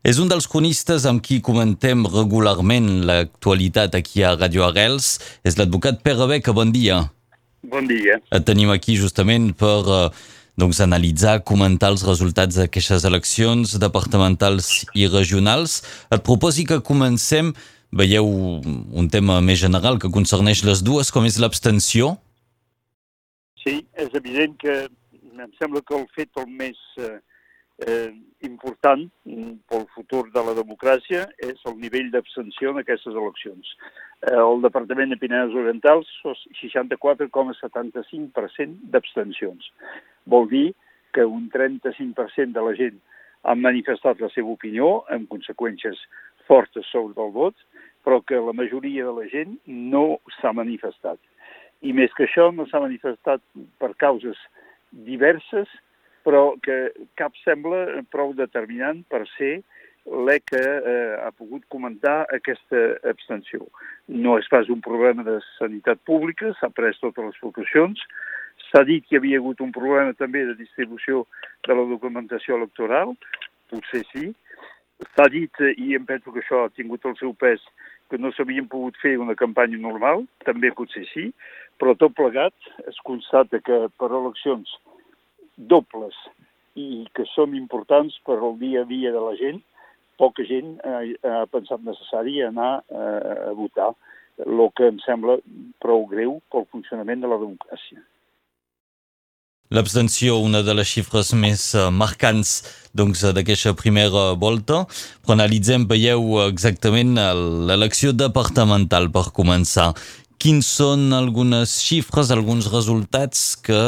És un dels cronistes amb qui comentem regularment l'actualitat aquí a Radio Arrels. És l'advocat Pere Beca. Bon dia. Bon dia. Et tenim aquí justament per eh, doncs, analitzar, comentar els resultats d'aquestes eleccions departamentals i regionals. Et proposi que comencem, veieu un tema més general que concerneix les dues, com és l'abstenció? Sí, és evident que em sembla que el fet el més eh, eh, important pel futur de la democràcia és el nivell d'abstenció en aquestes eleccions. Eh, el Departament de Pinedes Orientals, 64,75% d'abstencions. Vol dir que un 35% de la gent ha manifestat la seva opinió, amb conseqüències fortes sobre el vot, però que la majoria de la gent no s'ha manifestat. I més que això, no s'ha manifestat per causes diverses, però que cap sembla prou determinant per ser l'ECA eh, ha pogut comentar aquesta abstenció. No és pas un problema de sanitat pública, s'ha pres totes les proporcions, s'ha dit que hi havia hagut un problema també de distribució de la documentació electoral, potser sí, s'ha dit, i em penso que això ha tingut el seu pes, que no s'havien pogut fer una campanya normal, també potser sí, però tot plegat es constata que per eleccions dobles i que són importants per al dia a dia de la gent, poca gent eh, ha pensat necessari anar eh, a votar, el que em sembla prou greu pel funcionament de la democràcia. L'abstenció, una de les xifres més eh, marcants doncs, d'aquesta primera volta, però analitzem, veieu exactament l'elecció departamental per començar. Quins són algunes xifres, alguns resultats que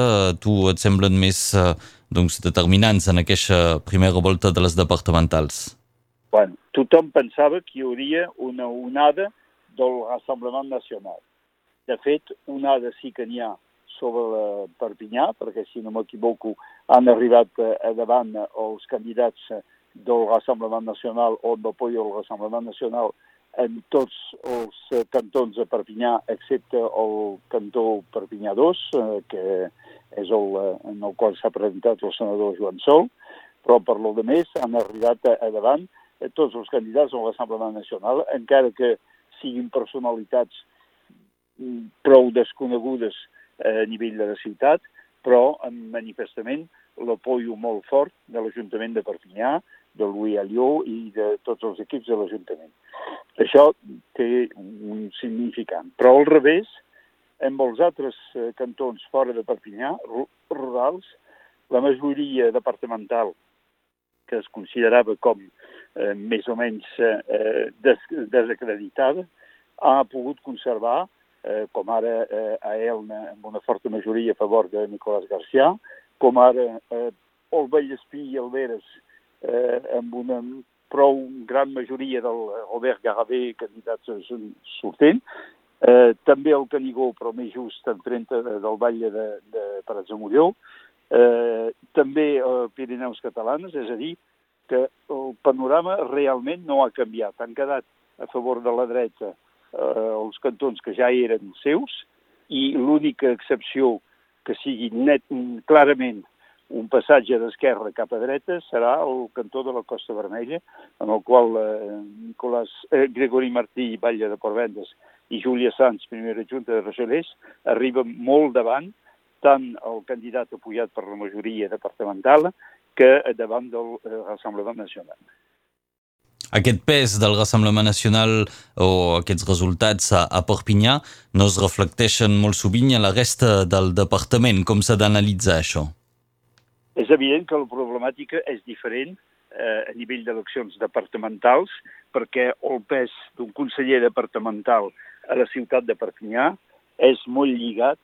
tu et semblen més eh, doncs, determinants en aquesta primera volta de les departamentals? Bueno, tothom pensava que hi hauria una onada del Rassemblement Nacional. De fet, onada sí que n'hi ha sobre la Perpinyà, perquè si no m'equivoco han arribat a davant els candidats del Rassemblement Nacional o d'apoyo al Rassemblement Nacional en tots els eh, cantons de Perpinyà, excepte el cantó Perpinyà 2, eh, que és el, eh, en el qual s'ha presentat el senador Joan Sol, però per lo de més han arribat a, davant tots els candidats a l'Assemblea Nacional, encara que siguin personalitats mm, prou desconegudes a nivell de la ciutat, però amb manifestament l'apoyo molt fort de l'Ajuntament de Perpinyà, de Louis Alió i de tots els equips de l'Ajuntament. Això té un significant. Però al revés, en els altres eh, cantons fora de Perpinyà, rurals, la majoria departamental que es considerava com eh, més o menys eh, des desacreditada, ha pogut conservar, eh, com ara eh, a Elna, amb una forta majoria a favor de Nicolás Garcià, com ara eh, el Vallespí i el Veres, eh, amb una prou gran majoria del Robert Garabé, candidats sortent, eh, també el Canigó, però més just en 30 del Batlle de, de Parats de Molló, eh, també eh, Pirineus Catalanes, és a dir, que el panorama realment no ha canviat. Han quedat a favor de la dreta eh, els cantons que ja eren seus i l'única excepció que sigui net, clarament un passatge d'esquerra cap a dreta serà el cantó de la Costa Vermella, en el qual eh, Nicolás, eh, Gregori Martí, Batlle de Porvendes, i Júlia Sanz, primera junta de Resolers, arriben molt davant tant el candidat apoyat per la majoria departamental que davant del eh, Rassemblement Nacional. Aquest pes del Rassemblement Nacional o aquests resultats a, a Perpinyà no es reflecteixen molt sovint a la resta del departament. Com s'ha d'analitzar això? És evident que la problemàtica és diferent eh, a nivell d'eleccions departamentals perquè el pes d'un conseller departamental a la ciutat de Perpinyà és molt lligat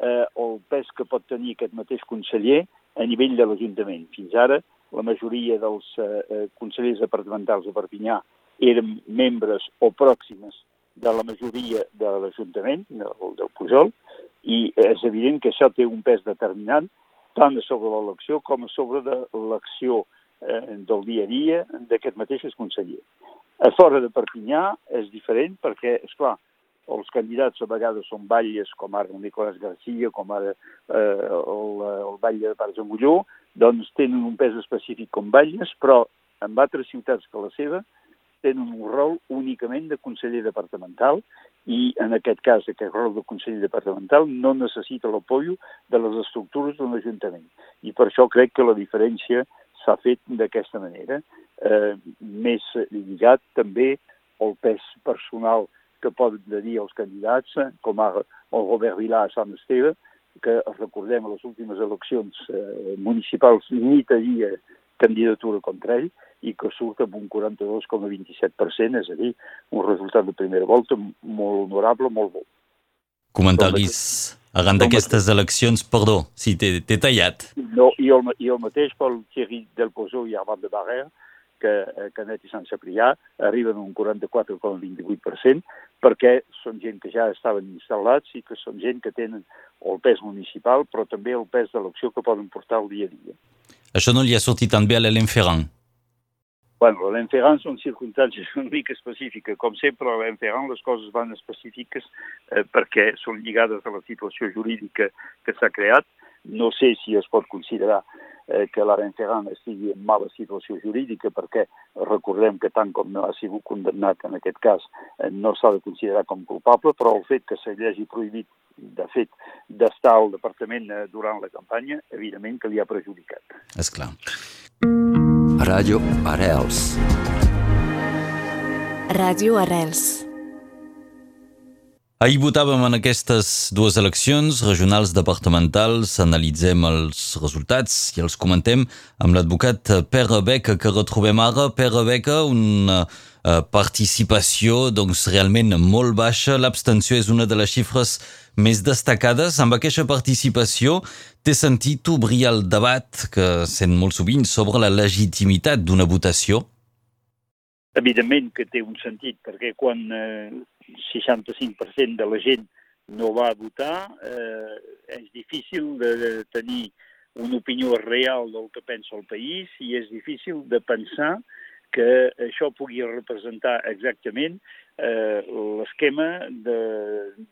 eh, al pes que pot tenir aquest mateix conseller a nivell de l'Ajuntament. Fins ara, la majoria dels eh, eh consellers departamentals de Perpinyà eren membres o pròximes de la majoria de l'Ajuntament, del, del Pujol, i és evident que això té un pes determinant tant sobre l'elecció com sobre de l'acció eh, del dia a dia d'aquest mateix conseller. A fora de Perpinyà és diferent perquè, és clar, els candidats a vegades són batlles com ara el Nicolás García, com ara eh, el, el batlle de Parcs de Molló, doncs tenen un pes específic com batlles, però en altres ciutats que la seva, tenen un rol únicament de conseller departamental i en aquest cas aquest rol de conseller departamental no necessita l'apoyo de les estructures d'un ajuntament. I per això crec que la diferència s'ha fet d'aquesta manera, eh, més lligat també al pes personal que poden tenir els candidats, com ara el Robert Vilà a Sant Esteve, que recordem a les últimes eleccions eh, municipals ni tenia candidatura contra ell i que surt amb un 42,27%, és a dir, un resultat de primera volta molt honorable, molt bo. Comentaris arran d'aquestes eleccions, perdó, si t'he tallat. No, i el, i el mateix pel Thierry Del Pozo i Armand de Barrère, que a Canet i Sant Cebrià arriben un 44,28%, perquè són gent que ja estaven instal·lats i que són gent que tenen el pes municipal, però també el pes de l'acció que poden portar el dia a dia. Això no li ha sortit tan bé a l'Hélène Ferrand? Bueno, l'Hélène Ferrand són circumstàncies una mica específiques. Com sempre, a l'Hélène Ferrand les coses van específiques eh, perquè són lligades a la situació jurídica que s'ha creat. No sé si es pot considerar eh, que l'Hélène Ferrand estigui en mala situació jurídica perquè recordem que tant com no ha sigut condemnat en aquest cas eh, no s'ha de considerar com culpable, però el fet que se li hagi prohibit de fet, d'estar al departament eh, durant la campanya, evidentment que li ha perjudicat. És clar. Ràdio Arels. Ràdio Arels. Ahir votàvem en aquestes dues eleccions regionals departamentals, analitzem els resultats i els comentem amb l'advocat Pere Beca, que retrobem ara. Pere Beca, una uh, participació doncs, realment molt baixa. L'abstenció és una de les xifres més destacades. Amb aquesta participació té sentit obrir el debat que sent molt sovint sobre la legitimitat d'una votació? Evidentment que té un sentit, perquè quan eh, 65% de la gent no va votar, eh, és difícil de, de tenir una opinió real del que pensa el país i és difícil de pensar que això pugui representar exactament eh, l'esquema de,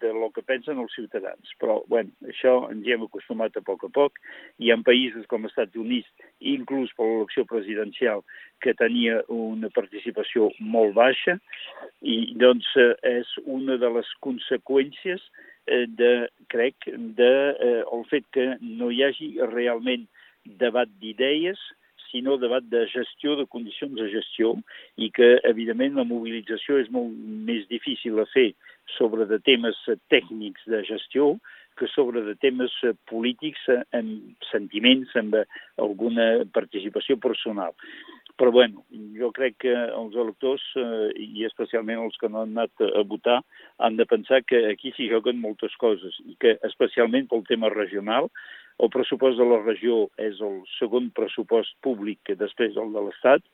de lo que pensen els ciutadans. Però, bueno, això ens hi hem acostumat a poc a poc. Hi ha països com els Estats Units, inclús per l'elecció presidencial, que tenia una participació molt baixa i, doncs, eh, és una de les conseqüències eh, de, crec, de eh, el fet que no hi hagi realment debat d'idees, sinó debat de gestió, de condicions de gestió, i que, evidentment, la mobilització és molt més difícil a fer sobre de temes tècnics de gestió que sobre de temes polítics amb sentiments, amb alguna participació personal. Però, bueno, jo crec que els electors, eh, i especialment els que no han anat a votar, han de pensar que aquí s'hi juguen moltes coses i que, especialment pel tema regional, el pressupost de la regió és el segon pressupost públic que després del de l'Estat,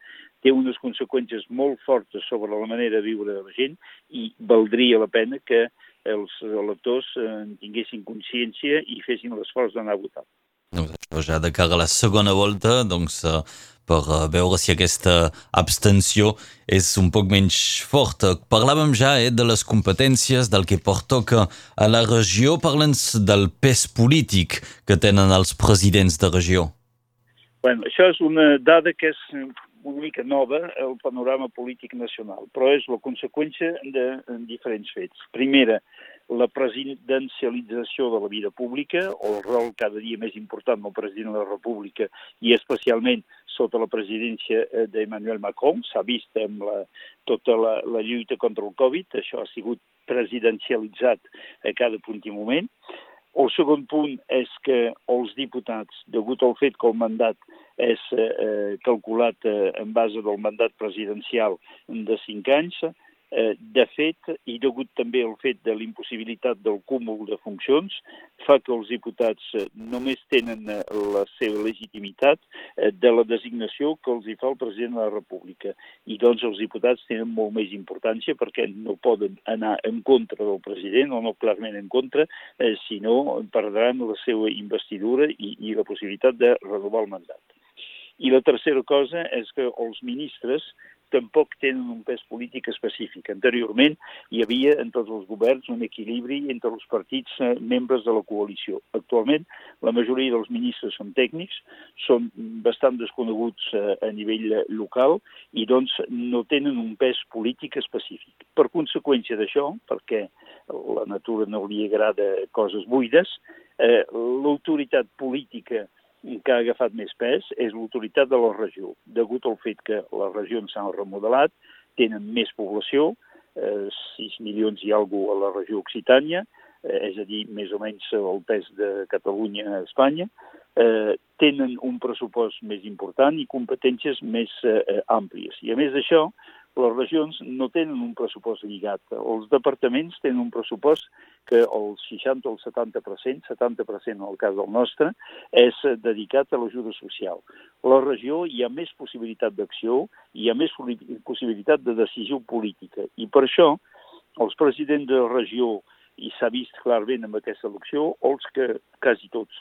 té unes conseqüències molt fortes sobre la manera de viure de la gent i valdria la pena que els electors en tinguessin consciència i fessin l'esforç d'anar a votar. Ja de cara a la segona volta, doncs, eh, per eh, veure si aquesta abstenció és un poc menys forta. Parlàvem ja eh, de les competències, del que pertoca a la regió. Parla'ns del pes polític que tenen els presidents de regió. Bueno, això és una dada que és una mica nova al panorama polític nacional, però és la conseqüència de diferents fets. Primera, la presidencialització de la vida pública, o el rol cada dia més important del president de la República, i especialment sota la presidència eh, d'Emmanuel Macron, s'ha vist amb la, tota la, la lluita contra el Covid, això ha sigut presidencialitzat a cada punt i moment. El segon punt és que els diputats, degut al fet que el mandat és eh, calculat eh, en base del mandat presidencial de cinc anys, Eh, de fet, i degut també al fet de l'impossibilitat del cúmul de funcions, fa que els diputats eh, només tenen eh, la seva legitimitat de la designació que els hi fa el president de la República. I doncs els diputats tenen molt més importància perquè no poden anar en contra del president o no clarament en contra, eh, sinó perdran la seva investidura i, i la possibilitat de renovar el mandat. I la tercera cosa és que els ministres tampoc tenen un pes polític específic. Anteriorment hi havia en tots els governs un equilibri entre els partits eh, membres de la coalició. Actualment la majoria dels ministres són tècnics, són bastant desconeguts eh, a nivell eh, local i doncs no tenen un pes polític específic. Per conseqüència d'això, perquè la natura no li agrada coses buides, eh, l'autoritat política que ha agafat més pes és l'autoritat de la regió, degut al fet que les regions s'han remodelat, tenen més població, eh, 6 milions i alguna a la regió Occitània, eh, és a dir, més o menys el pes de Catalunya a Espanya, eh, tenen un pressupost més important i competències més eh, àmplies. I a més d'això, les regions no tenen un pressupost lligat. Els departaments tenen un pressupost que el 60 o el 70%, 70% en el cas del nostre, és dedicat a l'ajuda social. La regió hi ha més possibilitat d'acció, hi ha més possibilitat de decisió política. I per això els presidents de la regió, i s'ha vist clarament amb aquesta elecció, els que quasi tots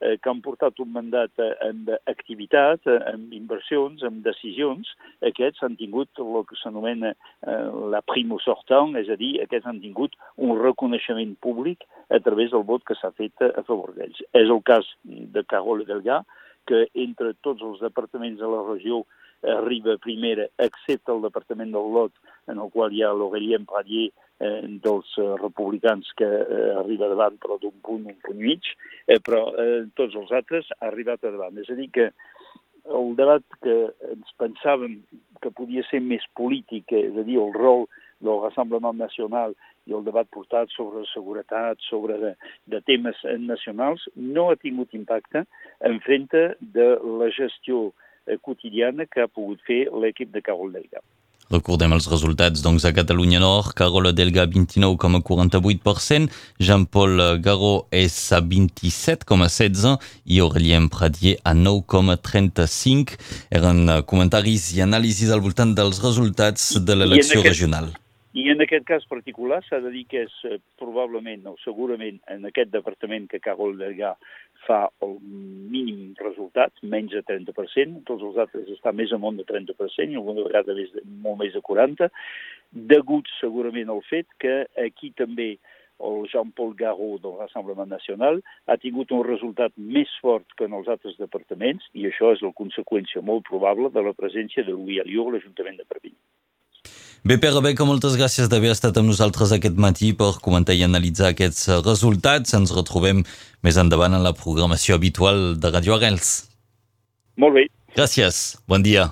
eh, que han portat un mandat eh, amb activitat, eh, amb inversions, amb decisions, aquests han tingut el que s'anomena eh, la primo sortant, és a dir, aquests han tingut un reconeixement públic a través del vot que s'ha fet a favor d'ells. És el cas de Carole Delgà, que entre tots els departaments de la regió arriba primera, excepte el departament del Lot, en el qual hi ha l'Aurélien Pradier, eh, dels eh, republicans que eh, arriba davant però d'un punt, un punt mig, eh, però eh, tots els altres ha arribat a davant. És a dir que el debat que ens pensàvem que podia ser més polític, és a dir, el rol del Rassemblement Nacional i el debat portat sobre seguretat, sobre de, de temes nacionals, no ha tingut impacte en frente de la gestió eh, quotidiana que ha pogut fer l'equip de Carol Delga. Recordem els resultats doncs, a Catalunya Nord, Carola Delga 29,48%, Jean-Paul Garó és a 27,16% i Aurélien Pradier a 9,35%. Eren comentaris i anàlisis al voltant dels resultats de l'elecció regional. I en aquest cas particular s'ha de dir que és eh, probablement o segurament en aquest departament que Carol Delga fa el mínim resultat, menys de 30%, tots els altres està més amunt de 30% i alguna vegada més de, molt més de 40%, degut segurament al fet que aquí també el Jean-Paul Garot del Rassemblement Nacional ha tingut un resultat més fort que en els altres departaments i això és la conseqüència molt probable de la presència de Louis Alió a l'Ajuntament de Perpinyà. Bé, Pere Beca, moltes gràcies d'haver estat amb nosaltres aquest matí per comentar i analitzar aquests resultats. Ens retrobem més endavant en la programació habitual de Radio Arrels. Molt bé. Gràcies. Bon dia.